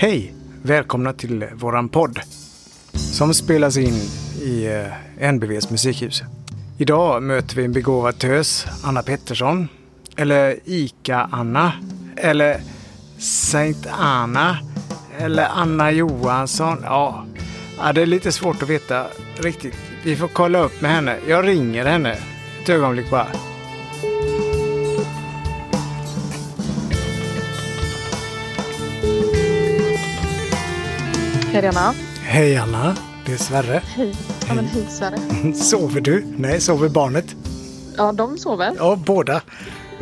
Hej! Välkomna till våran podd som spelas in i eh, NBVs musikhus. Idag möter vi en begåvad tös, Anna Pettersson, eller Ica-Anna, eller Saint Anna, eller Anna Johansson. Ja, det är lite svårt att veta riktigt. Vi får kolla upp med henne. Jag ringer henne. Ett ögonblick bara. Hej Anna. Hej Anna, det är Sverre. Hej. Ja, men hej Sverre. Sover du? Nej, sover barnet? Ja, de sover. Ja, båda.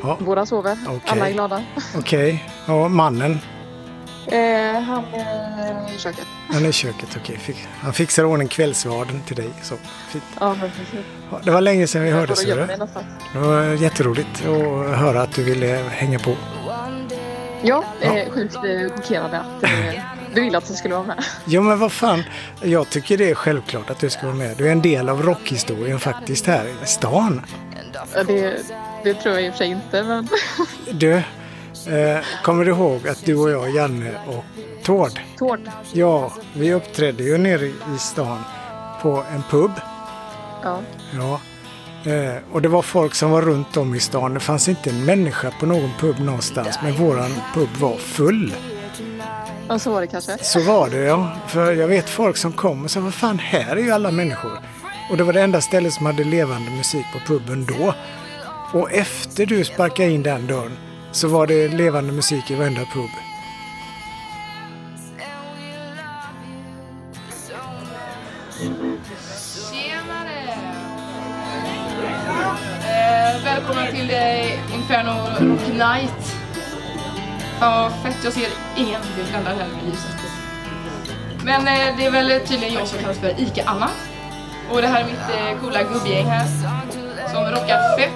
Ja, Båda sover. Okej. Alla är glada. okej. Ja, mannen, Eh, han är i köket. han är i köket. Okej, Fick- han fixar ordning kvällsvarden till dig. Så, fint. Ja, precis. Ja, det var länge sedan vi Jag hördes. och. Det var jätteroligt att höra att du ville hänga på. Ja, är sjukt chockerande att du ville att jag skulle vara med. Jo, men vad fan. Jag tycker det är självklart att du ska vara med. Du är en del av rockhistorien faktiskt här i stan. Ja, Det, det tror jag i och för sig inte, men Du, eh, kommer du ihåg att du och jag, Janne och Tord, Tord. ja, vi uppträdde ju nere i stan på en pub. Ja. Ja. Eh, och det var folk som var runt om i stan. Det fanns inte en människa på någon pub någonstans. Men våran pub var full. Ja, så var det kanske. Så var det ja. För jag vet folk som kom och sa vad fan här är ju alla människor. Och det var det enda stället som hade levande musik på puben då. Och efter du sparkade in den dörren så var det levande musik i varenda pub. Tjenare! Eh, välkomna till eh, Inferno Rock Night. Ja, fett. Jag ser ingen. Det bländar här med ljuset. Men eh, det är väl tydligen jag som kallas för Ica-Anna. Och det här är mitt eh, coola gubbgäng här. Som rockar fett.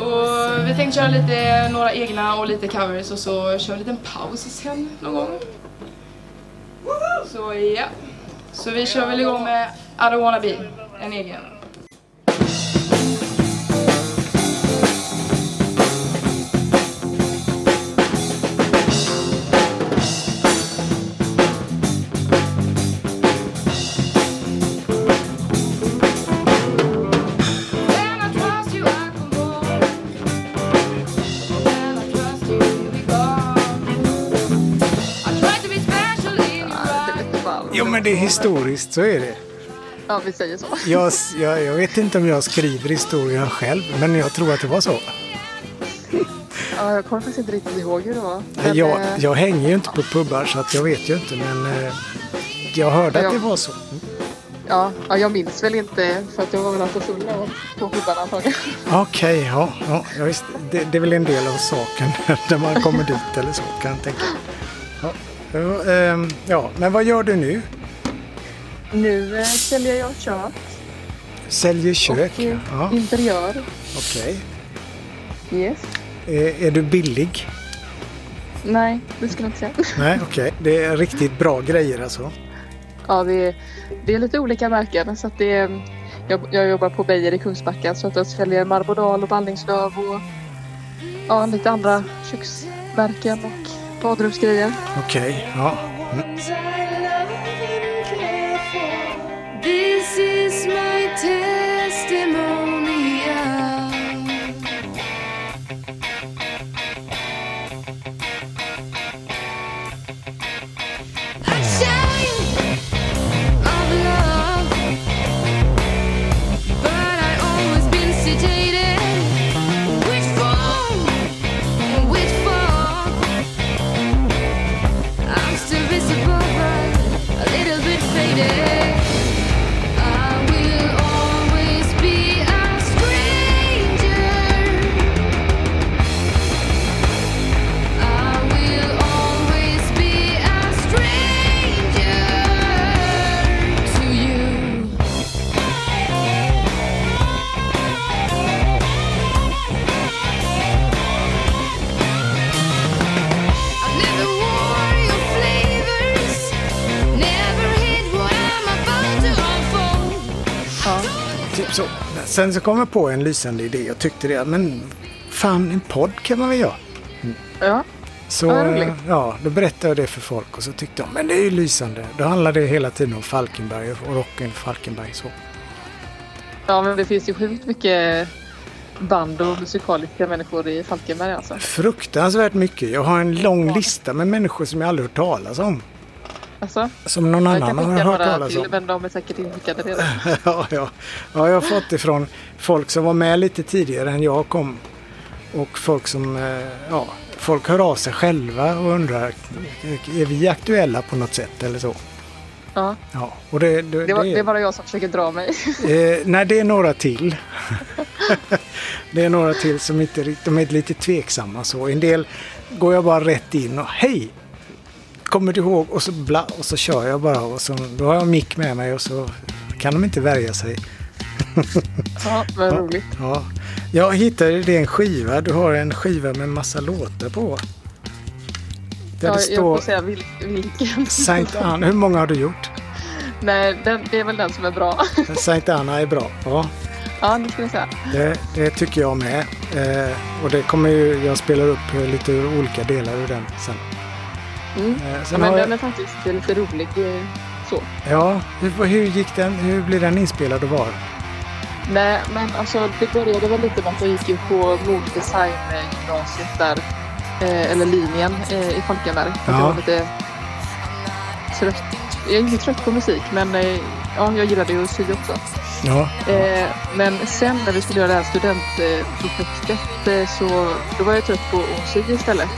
Och vi tänkte köra lite, några egna och lite covers och så köra en liten paus sen någon gång. Så ja. Så vi kör väl igång med I don't wanna be, en egen. Det är historiskt, så är det. Ja, vi säger så. Jag, jag, jag vet inte om jag skriver historien själv, men jag tror att det var så. Ja, jag kommer faktiskt inte riktigt ihåg hur det var. Men, Jag, eh, jag hänger ju inte på pubbar så att jag vet ju inte men eh, jag hörde att Ja. det var så. ja, ja, jag minns väl inte för att jag var väl alltid full på klubbarna antagligen. Okej, ja, ja, ja visst. Det, det är väl en del av saken när man kommer dit eller så kan jag tänka. Ja, ja, ehm, ja, men vad gör du nu? Nu eh, säljer jag kök Säljer kök? och eh, Ja, interiör. okej. Yes. Är, är du billig? Nej, det skulle jag inte säga. Nej, okej. Det är riktigt bra grejer alltså. Ja, det är, det är lite olika märken. Så att det är, jag, jag jobbar på Beijer i Kungsbacka så att jag säljer Marbodal och Ballingslöv och ja, lite andra köksmärken och badrumsgrejer. Okej, ja. Mm. Sen så kom jag på en lysande idé. Jag tyckte det, men fan en podd kan man väl göra? ja. Så Ja, då berättade jag det för folk och så tyckte de men det är ju lysande. Då handlade det hela tiden om Falkenberg och rocken Falkenberg. Så. Ja, men det finns ju sjukt mycket band och musikaliska människor i Falkenberg alltså. Fruktansvärt mycket. Jag har en lång lista med människor som jag aldrig hört talas om. Alltså Som någon annan har hört talas om. men de är säkert inskickade redan. ja, ja. ja, jag har fått det från folk som var med lite tidigare än jag kom. Och folk som, eh, ja, folk hör av sig själva och undrar, är vi aktuella på något sätt eller så? Ja, Ja, och det, det, det, var, det- är bara jag som försöker dra mig. Eh, nej, det är några till. det är några till som inte de är lite tveksamma så. En del går jag bara rätt in och hej! Kommer du ihåg? Och så, bla, och så kör jag bara och så, då har jag mick med mig och så kan de inte värja sig. Ja, vad roligt. Ja. Jag hittade det en skiva. Du har en skiva med massa låtar på. Där Ja, det jag står får säga vil, vilken. Saint Anna. Hur många har du gjort? Nej, den, det är väl den som är bra. Saint Anna är bra. Ja. Ja, det ska jag säga. Det, det tycker jag med. Eh, och det kommer ju, jag spelar upp lite olika delar ur den sen. Mm. Eh, Ja, men har den är faktiskt lite rolig. eh, Så. ja, hur, hur gick den? Hur blev den inspelad och var? Nej, men alltså det började väl lite med att jag gick ju på modedesigngymnasiet där. Eh, eller linjen eh, i Falkenberg. Ja. Jag var lite trött. Jag är inte trött på musik, men eh, ja, jag gillade ju att sy också. Ja, men sen när vi skulle göra det här studentprojektet så då var jag trött på att sy istället.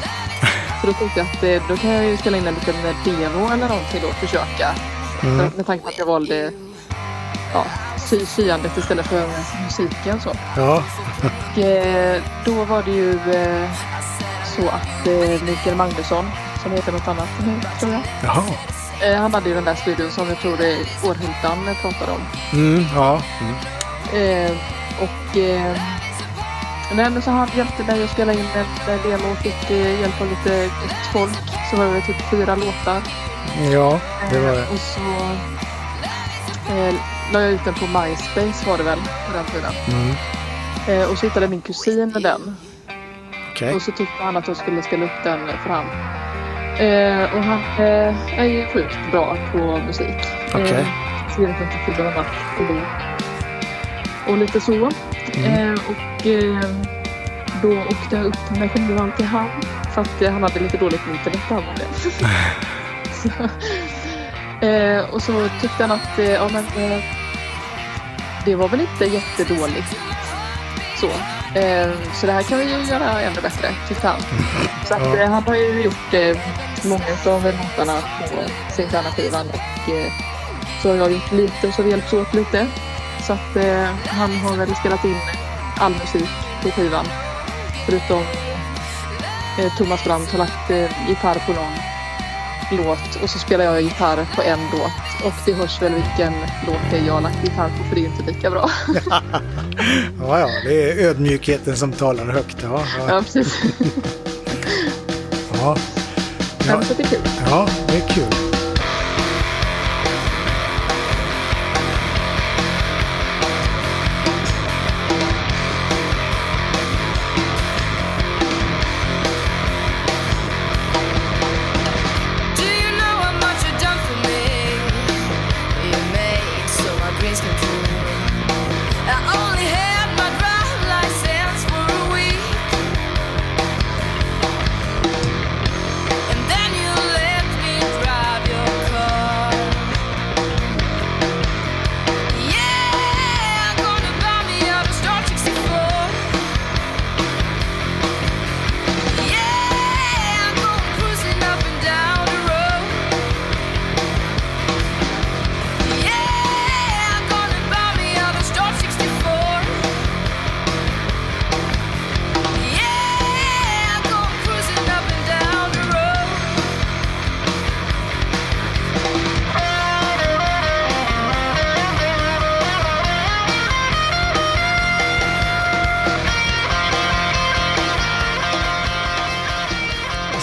Så då tänkte jag att eh, då kan jag ju spela in en liten demo eller någonting då, försöka. Mm. För- Med tanke på att jag valde ja, sy syandet istället för musiken. Så. ja, Och, eh, då var det ju eh, så att eh, Mikael Magnusson, som heter något annat nu tror jag. jaha. Eh, han hade ju den där studion som jag tror eh, Århultan pratade om. Mm, ja. Mm. Eh, och eh, men så han hjälpte mig att spela in en demo och fick eh, hjälp av lite ett folk. Så var det typ fyra låtar. ja, det var det. Eh, och så eh, la jag ut den på MySpace var det väl på den tiden. Mm. Eh, och så hittade min kusin med den. Okej. Och så tyckte han att jag skulle spela upp den för han. Eh, och han eh, är ju sjukt bra på musik. Okej. Eh, skrivit inte till bland annat och lite så. Mm. Eh, och eh, då åkte jag upp med skivan till han. För att eh, han hade lite dåligt internet han var det. så, och så tyckte han att ja, men, det var väl inte jättedåligt. Så. Så det här kan vi ju göra ännu bättre, tyckte han. Så att, Ja. han har ju gjort många av låtarna på Sinclair-skivan och eh, så har jag gjort lite och så har vi hjälpts åt lite. Så att eh, han har väl spelat in all musik på skivan. Förutom eh, Thomas Brandt har lagt eh, gitarr på någon låt och så spelar jag gitarr på en låt. Och det hörs väl vilken låt det är jag har lagt gitarr på för det är inte lika bra. Ja, ja, det är ödmjukheten som talar högt. Ja, ja, ja, precis. ja. Ja, så det är kul. ja det är kul.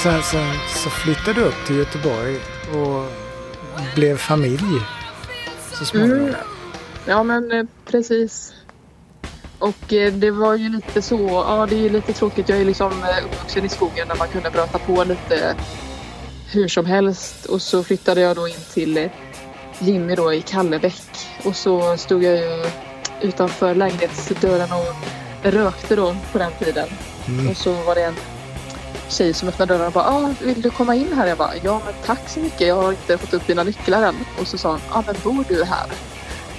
Sen, sen så flyttade du upp till Göteborg och blev familj så småningom. Mm. Ja men eh, precis. Och eh, det var ju lite så, ja det är ju lite tråkigt. Jag är liksom eh, uppvuxen i skogen där man kunde bröta på lite hur som helst. Och så flyttade jag då in till Jimmy då i Kallebäck. Och så stod jag ju utanför lägenhetsdörren och rökte då på den tiden. Mm. Och så var det en tjej som öppnade dörren och bara ah, vill du komma in här? Jag bara ja men tack så mycket. Jag har inte fått upp dina nycklar än. Och så sa hon ja ah, men bor du här?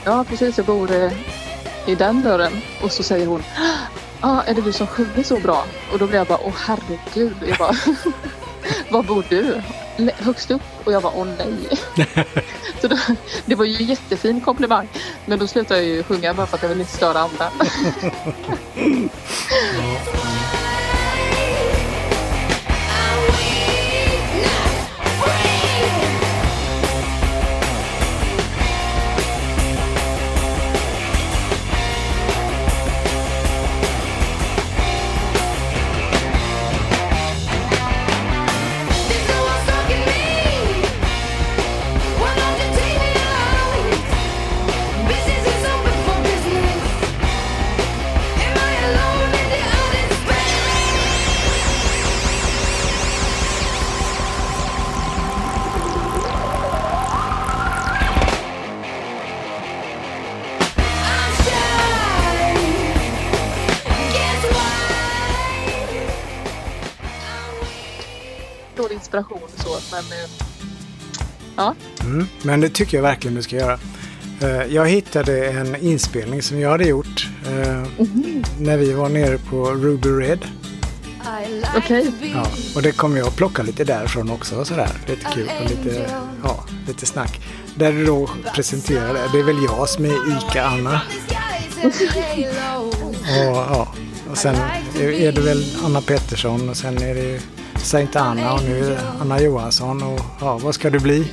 Ja precis jag bor eh, i den dörren. Och så säger hon ja ah, är det du som sjunger så bra? Och då blev jag bara åh herregud. Jag bara var bor du? Högst upp? Och jag bara åh nej. så då, det var ju en jättefin komplimang. Men då slutade jag ju sjunga bara för att jag ville inte störa andra. Men det tycker jag verkligen du ska göra. Eh, Jag hittade en inspelning som jag hade gjort eh, när vi var nere på Ruby Red. Okej. Ja, och det kommer jag att plocka lite därifrån också. Sådär. Lite kul och lite, ja, lite snack. Där du då presenterade, det är väl jag som är Ica-Anna. Och, ja, och sen är det väl Anna Pettersson och sen är det Saint Anna och nu är det Anna Johansson. Och ja, vad ska du bli?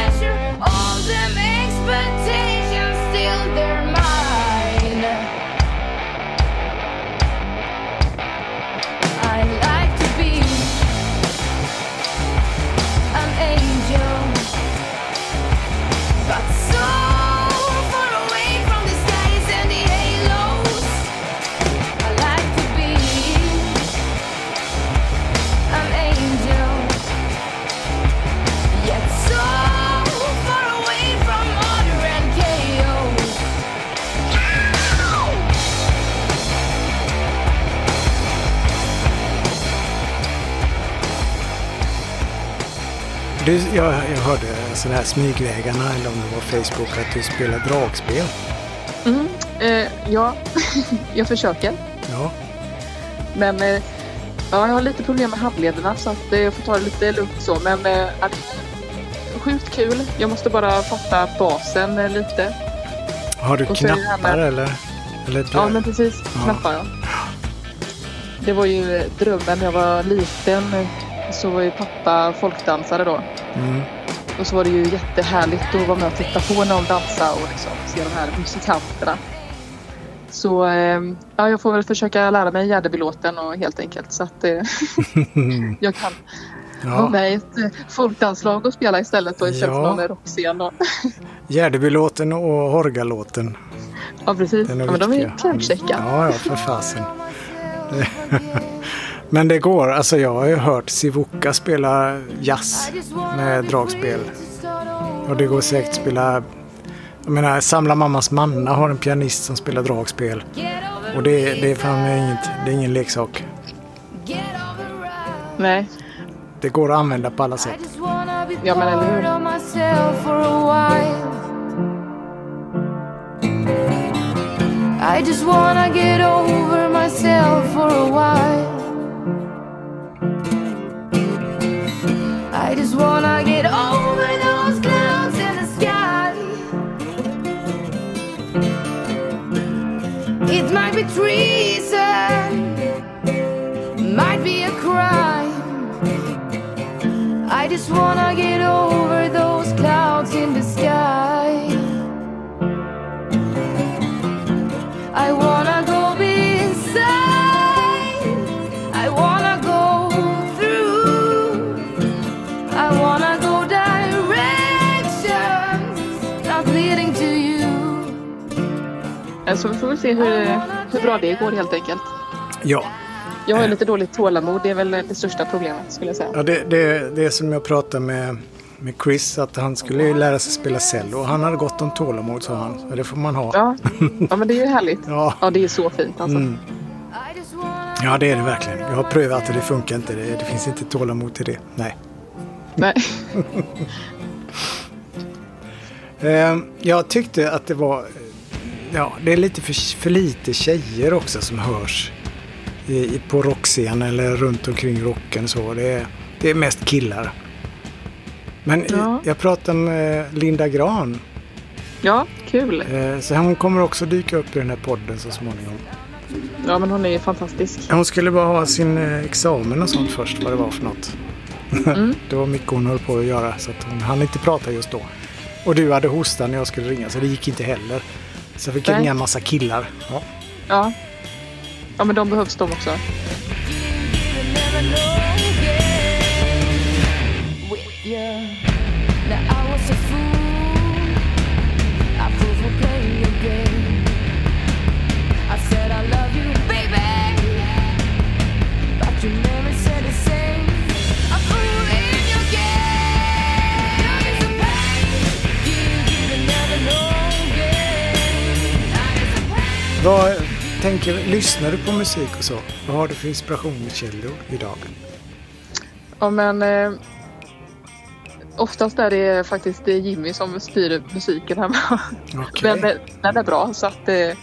Du, jag, jag hörde här smygvägarna, eller om det var Facebook, att du spelar dragspel. Mm, eh, ja, jag försöker. Ja, Men eh, ja, jag har lite problem med handlederna så att, eh, jag får ta det lite lugnt så. Men eh, sjukt kul. Jag måste bara fatta basen eh, lite. har du knappar eller? eller Ja, men precis. Ja. Knappar ja. Det var ju eh, drömmen när jag var liten. Så var ju pappa folkdansare då. Mm. Och så var det ju jättehärligt att vara med och titta på när de dansar och liksom se de här musikanterna. Så eh, ja, jag får väl försöka lära mig Gärdebylåten och helt enkelt så att eh, jag kan vara ja. med i ett eh, folkdanslag och spela istället och för Ja. någon rockscen. Och, Gärdebylåten och Horgalåten. ja precis. Ja, men de är ju klämkäcka. Ja, ja, för fasen. Men det går. Alltså jag har ju hört Sivuka spela jazz med dragspel. Och det går säkert att spela... Jag menar, Samla mammas manna har en pianist som spelar dragspel. Och det, det är fan inget, det är ingen leksak. Nej. Det går att använda på alla sätt. Ja, men eller hur? I just wanna get over myself for a while. Wanna get over those clouds in the sky. It might be treason, might be a crime. I just wanna get over those Så vi får väl se hur, hur bra det går helt enkelt. Ja, Jag har ju lite dåligt tålamod. Det är väl det största problemet skulle jag säga. ja det, det, det är som jag pratade med, med Chris, att han skulle lära sig spela cello. Han hade gott om tålamod sa han. Så det får man ha. Ja, ja men det är ju härligt. Ja. Ja, det är så fint alltså. Mm. Ja, det är det verkligen. Jag har prövat och det funkar inte. Det, det finns inte tålamod till det. Nej. Nej. Eh, jag tyckte att det var... Ja, det är lite för, för lite tjejer också som hörs i, på rockscenen eller runt omkring rocken. Så. Det, är, det är mest killar. Men Ja. jag pratade med Linda Gran. Ja, kul. Eh, så hon kommer också dyka upp i den här podden så småningom. Ja, men hon är ju fantastisk. Hon skulle bara ha sin eh, examen och sånt först, vad det var för något. Mm. det var mycket hon höll på att göra så att hon hann inte prata just då. Och du hade hosta när jag skulle ringa så det gick inte heller. Så jag fick ringa en massa killar. Ja. Ja. Ja, men de behövs de också. Vad tänker, lyssnar du på musik och så? Vad har du för inspirationskällor idag? Ja, men eh, oftast är det faktiskt det är Jimmy som styr musiken hemma. Okej. Men eh, den är bra så att eh,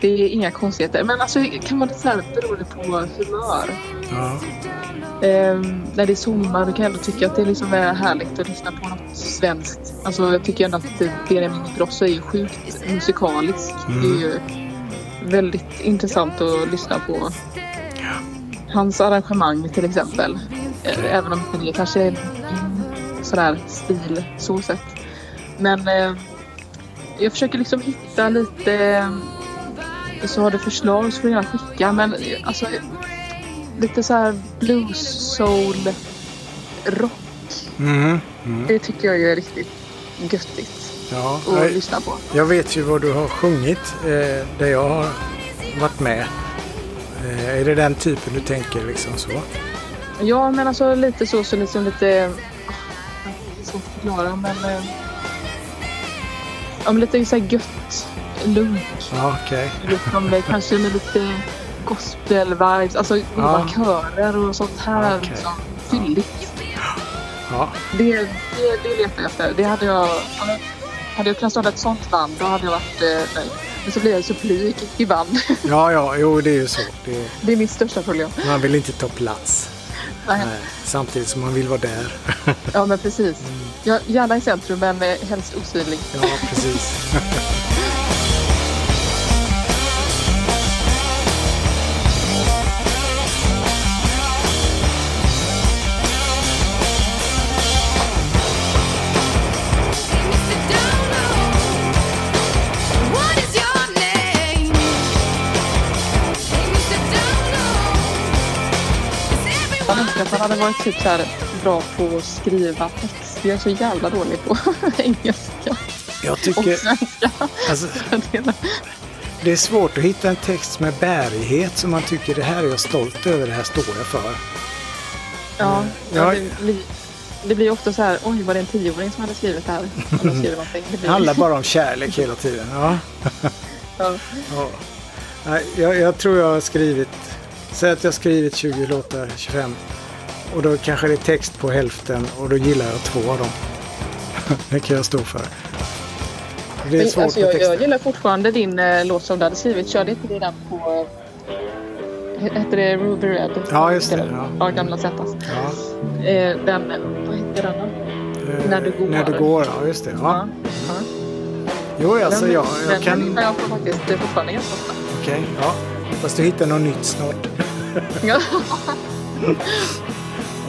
det är inga konstigheter. Men alltså kan man säga beror det på humör. Ja. Eh, när det är sommar då kan jag ändå tycka att det liksom är härligt att lyssna på något svenskt. Alltså jag tycker ändå att Benjamin Ingrosso är ju sjukt musikalisk. Mm. Det är ju väldigt intressant att lyssna på. Hans arrangemang till exempel. Eh, Även om det kanske är sådär stil så sett. Men eh, jag försöker liksom hitta lite eh, så har du förslag så får du gärna skicka. Men eh, alltså lite så här blues, soul, rock. Mhm. Mm. Det tycker jag är riktigt göttigt ja. att Jag, lyssna på. jag vet ju vad du har sjungit eh, där jag har varit med. Eh, är det den typen du tänker liksom så? Ja, men alltså lite så, så liksom lite... är svårt att förklara, men... eh, Ja, men lite så här gött, lugnt. Ja, okej. Liksom, eh, kanske med lite gospel-vibes, alltså goda körer och sånt här. Okej. Liksom, fylligt. Ja. Det, det, det letar jag efter. Det hade jag... ja, Hade jag kunnat starta ett sånt band, då hade jag varit eh, nöjd. Men så blir jag blyg i band. ja, ja, jo det är ju så. Det, Det är mitt största problem. man vill inte ta plats. Nej. Nej, samtidigt som man vill vara där. Ja, men precis. Jag, gärna i centrum, men eh, helst osynlig. ja, precis. Önskar att han hade varit typ så här bra på att skriva text. Jag är så jävla dålig på engelska Jag och tycker svenska. alltså, det är svårt att hitta en text med bärighet som man tycker det här är jag stolt över, det här står jag för. Ja, Ja. ja. Det, blir, det blir ofta så här, oj var det en tioåring som hade skrivit det här? Om de skriver någonting. Det Det blir, handlar bara om kärlek hela tiden. Ja. ja. Ja. Jag, jag tror jag har skrivit, säg att jag har skrivit 20 låtar, 25. Och då kanske det är text på hälften och då gillar jag två av dem. det kan jag stå för. Det är svårt alltså, jag, jag gillar fortfarande din eh, låt som du hade skrivit. Körde inte det den på... eh, Hette det Ruby Red? Ja, just det, ja. Ja, gamla Zetas. Ja. Eh, den, vad heter den? Eh, När du går. När du går, ja just det. Ja. Ja. Jo, alltså den, jag, den jag kan... lyssnar jag på faktiskt eh, fortfarande ganska ofta. Okej, ja. Fast du hittar något nytt snart.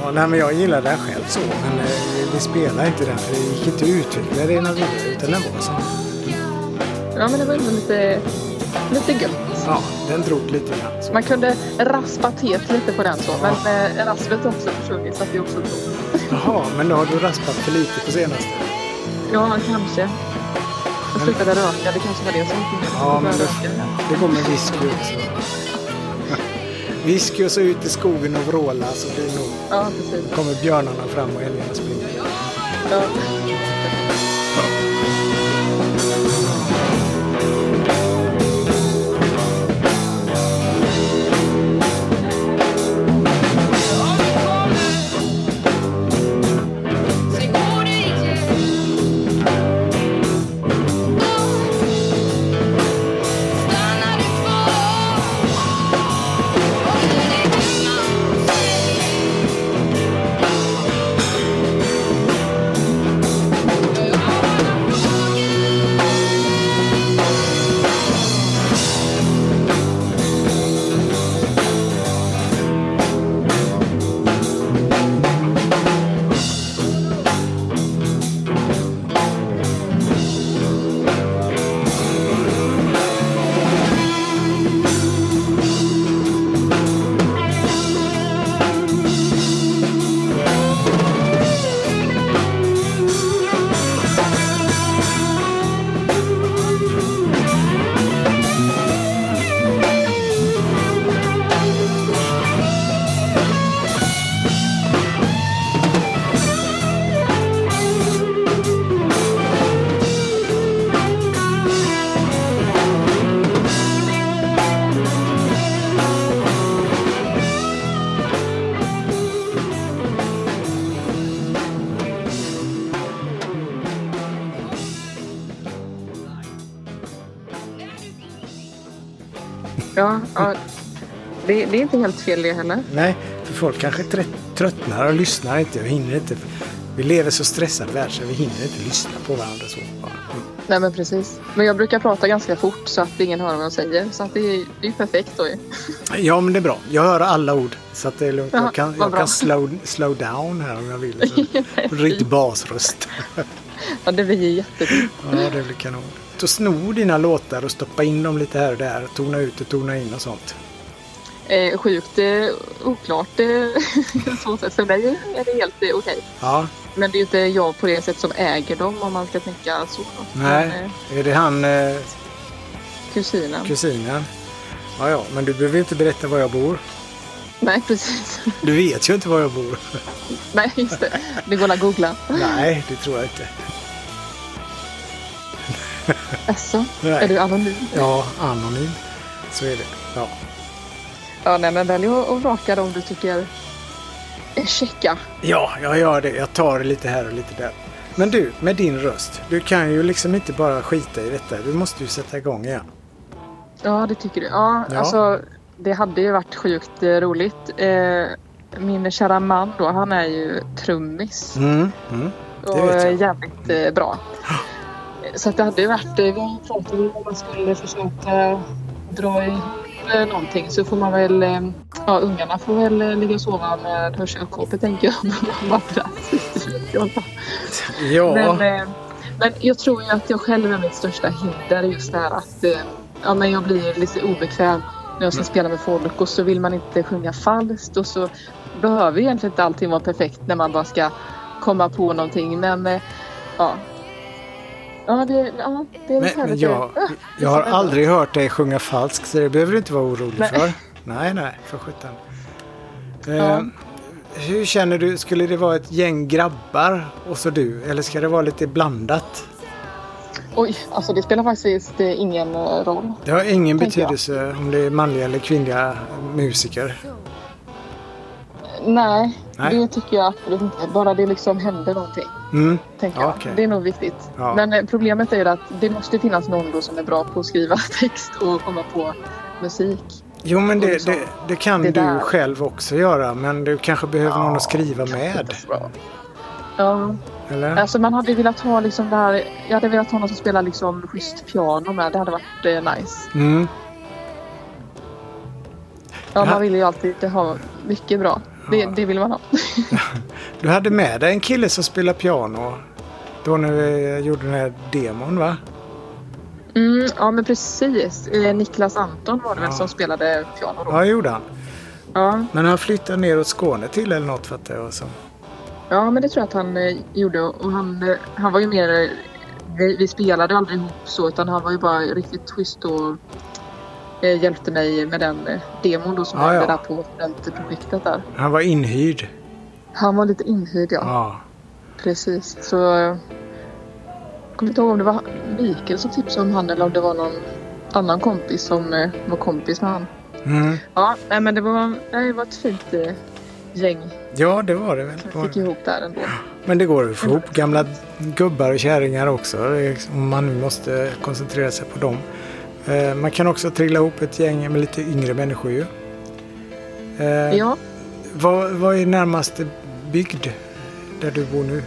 Ja. Ja, nej, men jag gillar den själv så, men eh, vi spelar inte den för det gick inte att utveckla det något vidare utan den var så. Ja, men det var ändå lite, lite gött. Ja, den drog lite grann. Så. Man kunde raspa teet lite på den så, men eh, raspet också försvunnit så att det också drog. Jaha, men då har du raspat för lite på senaste. Ja, kanske. Jag slutade röka, det kanske var det som Ja, men det, det med whisky också. Whisky och så ut i skogen och vråla så blir nog, Ja, precis. kommer björnarna fram och älgarna springer. Ja, Det, är inte helt fel det heller. Nej, för folk kanske trött, tröttnar och lyssnar inte och hinner inte. Vi lever så stressade värld så vi hinner inte lyssna på varandra så. Mm. Nej men precis. Men jag brukar prata ganska fort så att ingen hör vad jag säger. Så att det är är perfekt då ju. Ja, men det är bra. Jag hör alla ord så att det är lugnt. Jaha, Jag kan, jag kan slow, slow down här om jag vill. Riktig basröst. Ja, det blir ju jättefint. Ja, det blir kanon. Så sno dina låtar och stoppa in dem lite här och där. Tona ut och tona in och sånt. Eh, sjukt eh, oklart eh, så sätt. För mig är det helt eh, okej. Ja, Men det är ju inte jag på det sätt som äger dem om man ska tänka så. nej. Men, eh, Är det han eh, kusinen. kusinen? Ja, ja, men du behöver inte berätta var jag bor. Nej, precis. Du vet ju inte var jag bor. Nej, just det. Det går att googla. Nej, det tror jag inte. Jaså? Nej. Är du anonym? Ja, anonym. Så är det. Ja. Ja, nej men välj att vraka dem du tycker är checka. ja, jag gör det. Jag tar lite här och lite där. Men du, med din röst. Du kan ju liksom inte bara skita i detta. Du måste ju sätta igång igen. Ja, det tycker du. Ja, Ja. alltså det hade ju varit sjukt eh, roligt. Eh, min kära man då, han är ju trummis Mm, mm. och eh, jävligt eh, bra. Så det hade ju varit, eh, vi pratade om att man skulle försöka dra i eh, någonting så får man väl, eh, ja ungarna får väl eh, ligga och sova med hörselkåpor tänker jag. Med madrass. Ja, Men, men jag tror ju att jag själv är mitt största hinder just det här att ja, men jag blir lite obekväm när jag ska spela med folk och så vill man inte sjunga falskt och så behöver egentligen inte allting vara perfekt när man bara ska komma på någonting men ja. Ja, det, ja, det är men, men jag, Ah, jag har aldrig hört dig sjunga falskt så det behöver du inte vara orolig Nej. för. Nej, nej, för sjutton. Eh, Ja. Hur känner du? Skulle det vara ett gäng grabbar och så du? Eller ska det vara lite blandat? Oj, alltså det spelar faktiskt eh, ingen eh, roll. Det har ingen Tänker jag. betydelse om det är manliga eller kvinnliga musiker. Nej, Nej. det tycker jag absolut inte. Bara det liksom händer någonting. Mm. tänker jag. Okej. Det är nog viktigt. Ja. Men eh, problemet är ju att det måste finnas någon då som är bra på att skriva text och komma på musik. Jo, men det, liksom, det, det kan det du själv också göra. Men du kanske behöver någon att skriva med. Ja, Eller? alltså man hade velat ha liksom det här. Jag hade velat ha någon som spelar liksom schysst piano med. Det hade varit eh, nice. Mm. Ja, Ja. man vill ju alltid ha mycket bra. Det, det vill man ha. Du hade med dig en kille som spelar piano då när vi gjorde den här demon va? Mm, ja men precis. Eh, Niklas Anton var det Ja. väl som spelade piano då. Ja, det gjorde han. Ja, Men han flyttade ner åt Skåne till eller något fattar jag. Så. ja men det tror jag att han eh, gjorde. Och han, eh, han var ju mer... eh, Vi, vi spelade aldrig ihop så utan han var ju bara riktigt schysst och hjälpte mig med den eh, demon då som Ja, jag ja. där på studentprojektet där. Han var inhyrd. Han var lite inhyrd ja. Ja. Precis. Så... eh, Jag kommer inte ihåg om det var Mikael som tipsade om han eller om det var någon annan kompis som eh, var kompis med han. Mm. Ja, nej, men det var, nej, det var ett fint eh, gäng ja, det var det väl. jag fick ihop där ändå. Men det går att få ihop gamla gubbar och kärringar också. liksom- Om man nu måste koncentrera sig på dem. Eh, Man kan också trilla ihop ett gäng med lite yngre människor ju. Eh, Ja, Vad, vad är närmaste bygd där du bor nu?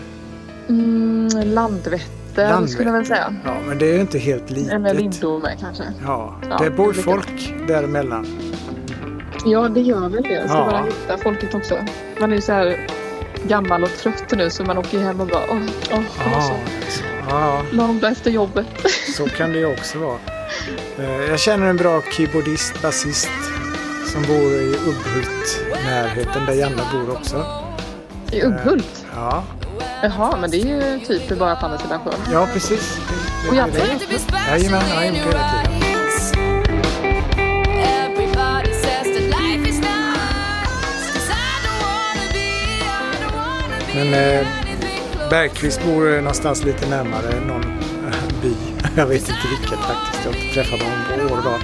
mm, Landvetter Landvetter. skulle jag väl säga. Ja, men det är ju inte helt litet. Eller Lindome kanske. Ja, Ja, det bor lite. folk däremellan. Ja, det gör väl det. Jag ska Ja. bara hitta folket också. Man är ju så här gammal och trött nu så man åker hem och bara åh, åh, det Ja, så ja, långt efter jobbet. så kan det ju också vara. Eh, Jag känner en bra keyboardist, basist som bor i Ubbhult, närheten där Janne bor också. I Ubbhult? Ja, Jaha, men det är ju typ bara på andra sidan sjön. ja precis. Och tänkte- Jajamän, gjort det hela tiden. Men eh. Bergqvist bor någonstans lite närmare någon eh. Jag vet inte vilket faktiskt. Jag har inte träffat honom på år och dag.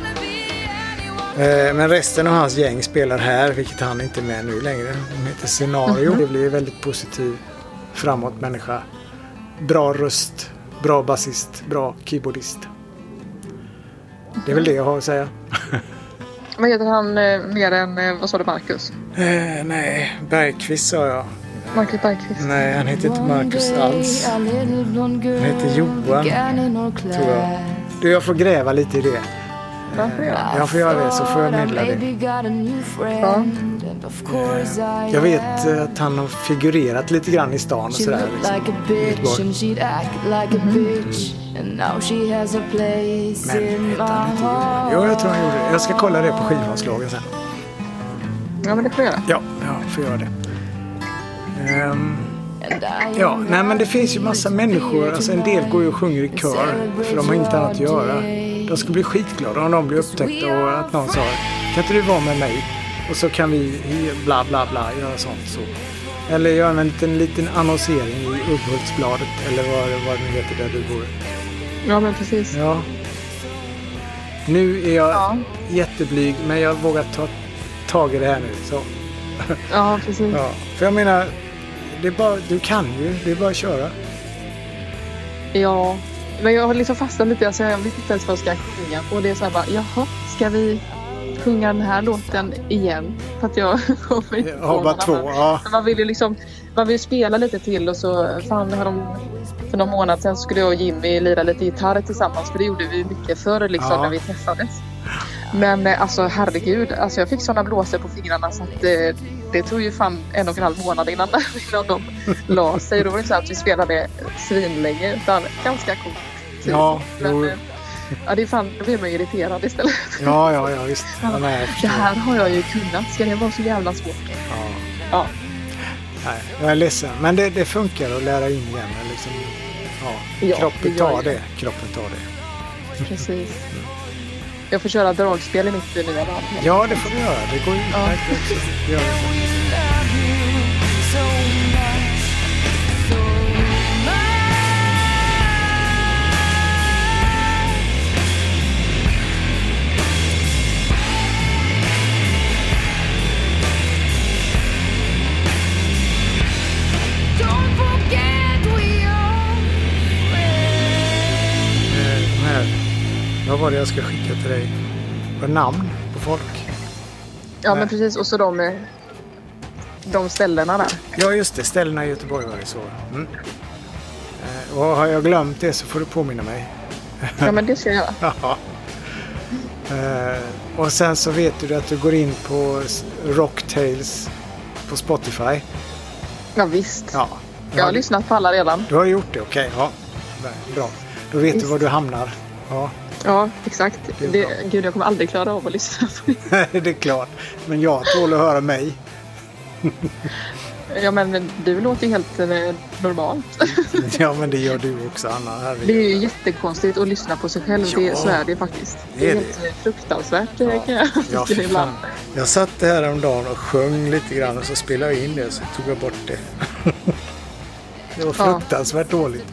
Eh, Men resten av hans gäng spelar här, vilket han inte är med nu längre. De heter Scenario. Det blir väldigt positiv, framåt människa. Bra röst, bra basist, bra keyboardist. Det är väl det jag har att säga. Vad heter han eh, mer än, eh, vad sa du, Marcus? Eh, nej, Bergqvist sa jag. Marcus Bergqvist. Nej, han heter inte Marcus alls. Han heter Johan, tror jag. Du, jag får gräva lite i det. Varför jag? Jag får göra det så får jag meddela det. Jag vet eh, att han har figurerat lite grann i stan och She sådär. looked Liksom, place Men my han inte Johan? heart Jo, jag tror han gjorde det. Jag ska kolla det på skivomslagen sen. Ja, men det får jag göra. Ja, jag får göra det. I ja, nej men det finns ju massa människor. Alltså en del går ju och sjunger i kör för de har inget annat att göra. De skulle bli skitglada om de blir upptäckta och att någon sa Kan inte du vara med mig? Och så kan vi bla bla bla göra sånt så. Eller göra en liten, liten annonsering i Ubbhultsbladet eller vad, vad det nu heter där du bor. Ja, men precis. Ja. Nu är jag Ja, jätteblyg men jag vågar ta tag i det här nu. Så. ja precis. Ja. För jag menar, det bara, du kan ju. Det är bara att köra. Ja, men jag har liksom fastnat lite. Alltså jag vet inte ens vad jag ska sjunga på. Det är så här bara, jaha, ska vi sjunga den här låten igen? För att jag kommer inte på bara två. Ja. Man vill ju liksom, man vill spela lite till och så, fan har de, för någon månad sedan skulle jag och Jimmy lira lite gitarr tillsammans för det gjorde vi mycket förr liksom Ja. när vi träffades. Men eh, alltså herregud, alltså jag fick sådana blåsor på fingrarna så att eh, det tog ju fan en och en halv månad innan, innan de la sig. Då var det inte så att vi spelade svinlänge utan ganska kort tid. Ja, Men, jo. eh, ja, det är fan, då blir man ju irriterad istället. Ja, ja, ja visst. Ja, nej, Det här har jag ju kunnat, ska det vara så jävla svårt? Ja. Ja, Nej, jag är ledsen. Men det, det funkar att lära in igen. Liksom, ja. Ja, Kroppen tar det. det. Kroppen tar det. precis. Jag får köra dragspel i mitt nya band. Ja, det får du göra. Det går utmärkt också. Det gör det. Friends Eh. Vad var det jag ska skicka namn på folk? Ja, men precis. Och så de, de ställena där. Ja, just det. Ställena i Göteborg var det så. Mm. Eh, Och har jag glömt det så får du påminna mig. Ja, men det ska jag göra. Ja. Eh, och sen så vet du att du går in på Rocktails på Spotify? Ja, visst. Ja. Jag har lyssnat på alla redan. Du har gjort det, okej. Ja. Nej, Bra. Då vet du var du hamnar. Ja, Ja, exakt. Det är Det, gud, jag kommer aldrig klara av att lyssna på det. det är klart. Men jag tål att höra mig. Ja, men du låter ju helt eh, normalt. Ja, men det gör du också, Anna. Herregud. Det är ju jättekonstigt att lyssna på sig själv. Det, Ja. så är det faktiskt. Det Det är är helt eh, fruktansvärt eh, kan jag Ja, tycka ibland. Jag satt här häromdagen och sjöng lite grann och så spelade jag in det och så tog jag bort det. det var Ja. fruktansvärt dåligt.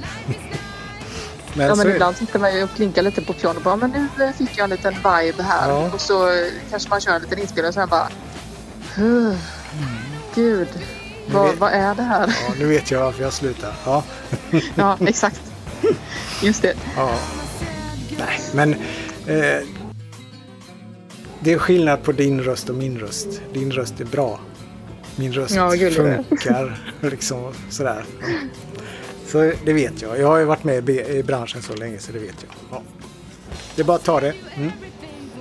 Men, Ja, så men ibland sitter man ju och klinkar lite på pianot och bara, men nu eh, fick jag en liten vibe här. Ja. Och så eh, kanske man kör en liten inspelning och så här bara, "Huh, gud, vad, vet- vad är det här? Ja, nu vet jag varför jag slutar. Ja. Ja, exakt. Just det. ja. Nej, men eh, det är skillnad på din röst och min röst. Din röst är bra. Min röst Ja, funkar liksom sådär. Ja. Så det vet jag. Jag har ju varit med i branschen så länge så det vet jag. Ja. Det är bara att ta det. Mm.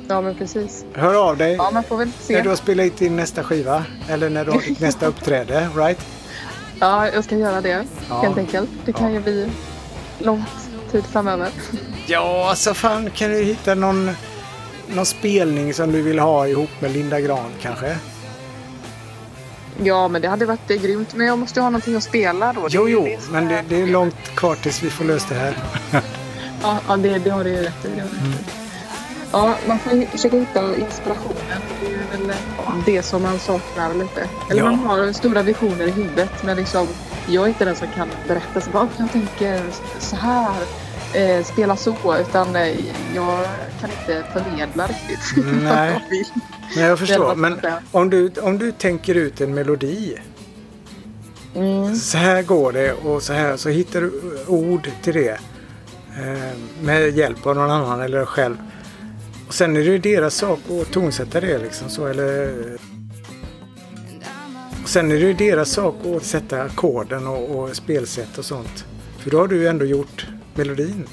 Ja, men precis. Hör av dig Ja, man får väl när se. du har spelat in nästa skiva. Eller när du har ditt nästa uppträde. Right? Ja, jag ska göra det Ja. helt enkelt. Det kan Ja. ju bli långt tid framöver. Ja, alltså fan kan du hitta någon, någon spelning som du vill ha ihop med Linda Gran kanske? Ja, men det hade varit eh, grymt. Men jag måste ju ha någonting att spela då. Jo, är jo, det som men det, är- det är långt kvar tills vi får löst det här. Ja, ja det, det har du ju rätt i. det har du Mm. rätt i. Ja, man får ju försöka hitta inspirationen. Det är väl det som man saknar lite. Eller Ja. man har stora visioner i huvudet men liksom, jag är inte den som kan berätta så bara, "Åh, jag tänker så här, eh, spela så. Utan eh, jag kan inte förmedla riktigt Nej. jag vill. Men jag förstår. Men om du, om du tänker ut en melodi. Mm. Så här går det och så här så hittar du ord till det. Eh, med hjälp av någon annan eller dig själv. Och sen är det ju deras sak att tonsätta det liksom så eller... Och sen är det ju deras sak att sätta ackorden och, och spelsätt och sånt. För då har du ändå gjort melodin.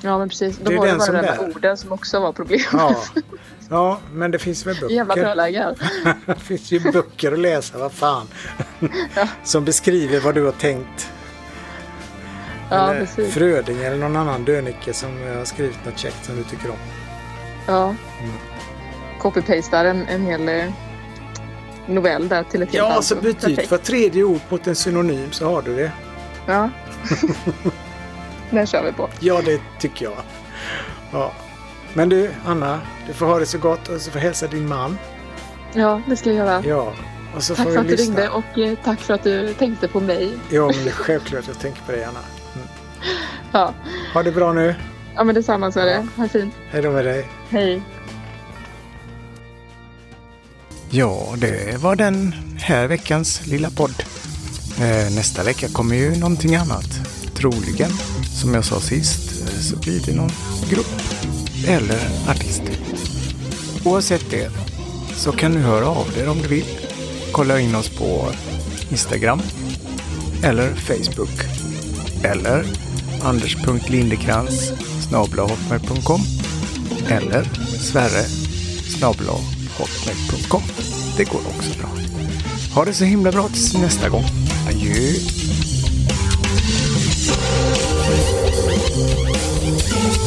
Ja, men precis. Det Då är var det bara det bär. med orden som också var problem. Ja, ja men det finns väl böcker. Jävla här. det finns ju böcker att läsa, vad fan. Ja. Som beskriver vad du har tänkt. Ja, eller precis. Fröding eller någon annan dönicke som har skrivit något käckt som du tycker om. Ja. Mm. Copy-pastar en, en hel eh, novell där till ett helt Ja, så byt ut för tredje ord mot en synonym så har du det. Ja. Den kör vi på. Ja, det tycker jag. Ja. Men du, Anna, du får ha det så gott och så får hälsa din man. Ja, det ska jag göra. Ja, och så tack får för att du lyssna. ringde och eh, tack för att du tänkte på mig. Ja, men det är självklart jag tänker på dig, Anna. Mm. Ja, Ha det bra nu. ja men detsamma så är det. Ha det fint. Hej då med dig. Hej. Ja, det var den här veckans lilla podd. Eh, Nästa vecka kommer ju någonting annat. Troligen, som jag sa sist, eh, så blir det någon grupp eller artist. Oavsett det så kan du höra av dig om du vill. Kolla in oss på Instagram eller Facebook eller anders.lindekrans hotmail.com eller sverre hotmail.com. Det går också bra. Ha det så himla bra tills nästa gång. Adjö! Música